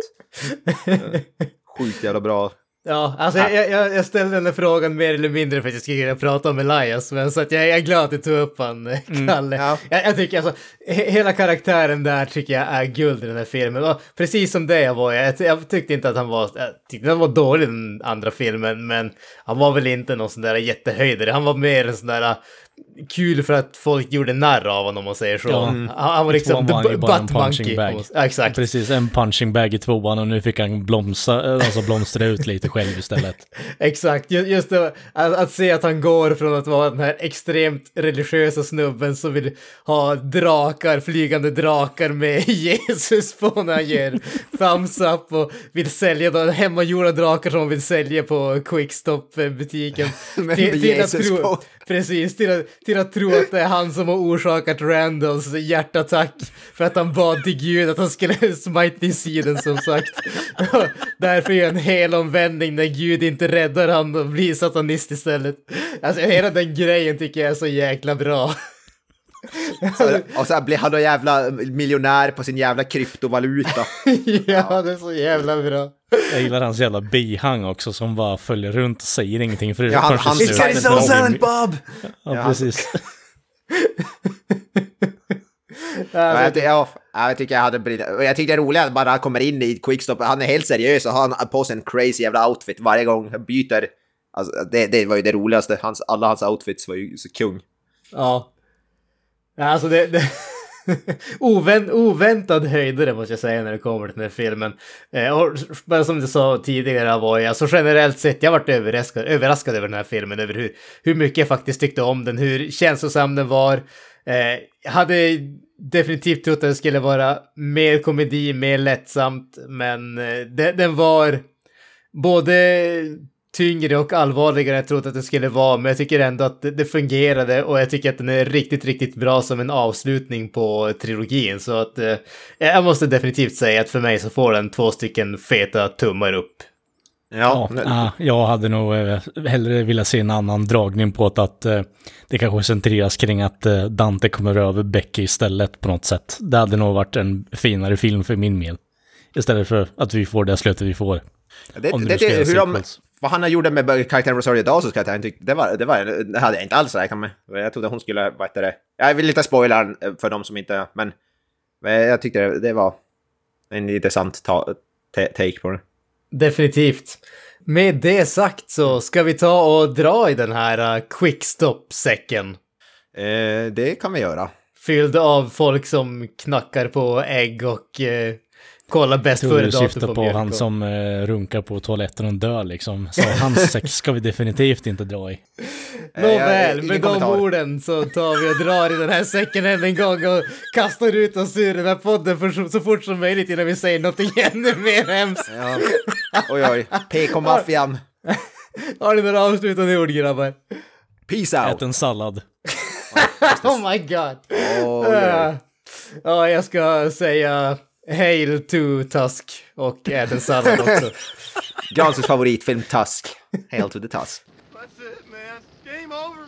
Sjukt jävla bra. Ja, alltså jag, jag, jag ställde den här frågan mer eller mindre för att jag skulle kunna prata om Elias, men så att jag, jag är glad att du tog upp han, eh, Kalle. ja. jag, jag tycker alltså, he, hela karaktären där tycker jag är guld i den här filmen. Och precis som det jag var, jag, tyckte inte att han var, jag tyckte han var dålig i den andra filmen, men han var väl inte någon sån där jättehöjdare. Han var mer en sån där kul för att folk gjorde narr av honom om man säger så. Ja. Han, han var liksom var the ju bu- bara en butt punching monkey. bag. Ja, exakt. Precis, en punching bag i tvåan och nu fick han blomsa, alltså blomstra ut lite själv istället. Exakt, ju- just det, att, att se att han går från att vara den här extremt religiösa snubben som vill ha drakar, flygande drakar med Jesus på när han ger thumbs up och vill sälja de hemmagjorda drakar som han vill sälja på Quickstop-butiken. Till, till, att Jesus tro, på. precis, till att, till att tro att det är han som har orsakat Randalls hjärtattack för att han bad till Gud att han skulle smite i sidan som sagt. Därför är en hel omvändning när Gud inte räddar han och blir satanist istället. Alltså hela den grejen tycker jag är så jäkla bra. Och så blir han då jävla miljonär på sin jävla kryptovaluta. ja, det är så jävla bra. Jag gillar hans jävla bihang också som bara följer runt och säger ingenting för Ja, han, han, slutet so när de- silent Bob! Ja, precis. Ja, jag, ty- ja, jag tycker jag hade jag tycker det är roligt att bara han kommer in i Quickstop, han är helt seriös och har på sig en crazy jävla outfit varje gång han byter. Alltså, det, det var ju det roligaste, hans, alla hans outfits var ju så kung. Ja. Alltså det... det... Ovänt, oväntad höjdare måste jag säga när det kommer till den här filmen. Eh, och som du sa tidigare var jag, alltså generellt sett, jag varit överraskad, överraskad över den här filmen, över hur, hur mycket jag faktiskt tyckte om den, hur känslosam den var. Eh, jag hade definitivt trott att det skulle vara mer komedi, mer lättsamt, men eh, den var både tyngre och allvarligare än jag trott att det skulle vara, men jag tycker ändå att det, det fungerade och jag tycker att den är riktigt, riktigt bra som en avslutning på trilogin. Så att eh, jag måste definitivt säga att för mig så får den två stycken feta tummar upp. Ja, Ja, ah, jag hade nog eh, hellre velat se en annan dragning på att, eh, det kanske centreras kring att eh, Dante kommer över Becky istället på något sätt. Det hade nog varit en finare film för min del. Istället för att vi får det slutet vi får. det, Om det, det, göra hur de. Vad han gjorde med karaktären Rosario Dawsons karaktär, jag tyckte- det, var, det, var, det hade jag inte alls räknat med. Jag trodde hon skulle, vad heter det, jag vill inte spoila eh, för de som inte, men, men jag tyckte det, det var en intressant ta, ta, take på det. Definitivt. Med det sagt så ska vi ta och dra i den här uh, quickstop-säcken. Eh, det kan vi göra. Fylld av folk som knackar på ägg och uh, kollar bäst före datum syftar på på mjölk. han som eh, runkar på toaletten och dör liksom. Så hans sex ska vi definitivt inte dra i. Nåväl, med de kommentar. orden så tar vi och drar i den här säcken än en gång och kastar ut oss ur den här podden för så, så fort som möjligt innan vi säger något ännu mer hemskt. Ja. Oj, oj. PK-maffian. Har ni några avslutande ord grabbar? Peace out. Ät en sallad. Oh my god! Oj, oj. Uh, ja, jag ska säga Hail to Tusk och äter sallad också. Granströms favoritfilm Tusk. Hail to the Tusk. That's it, man. Game over,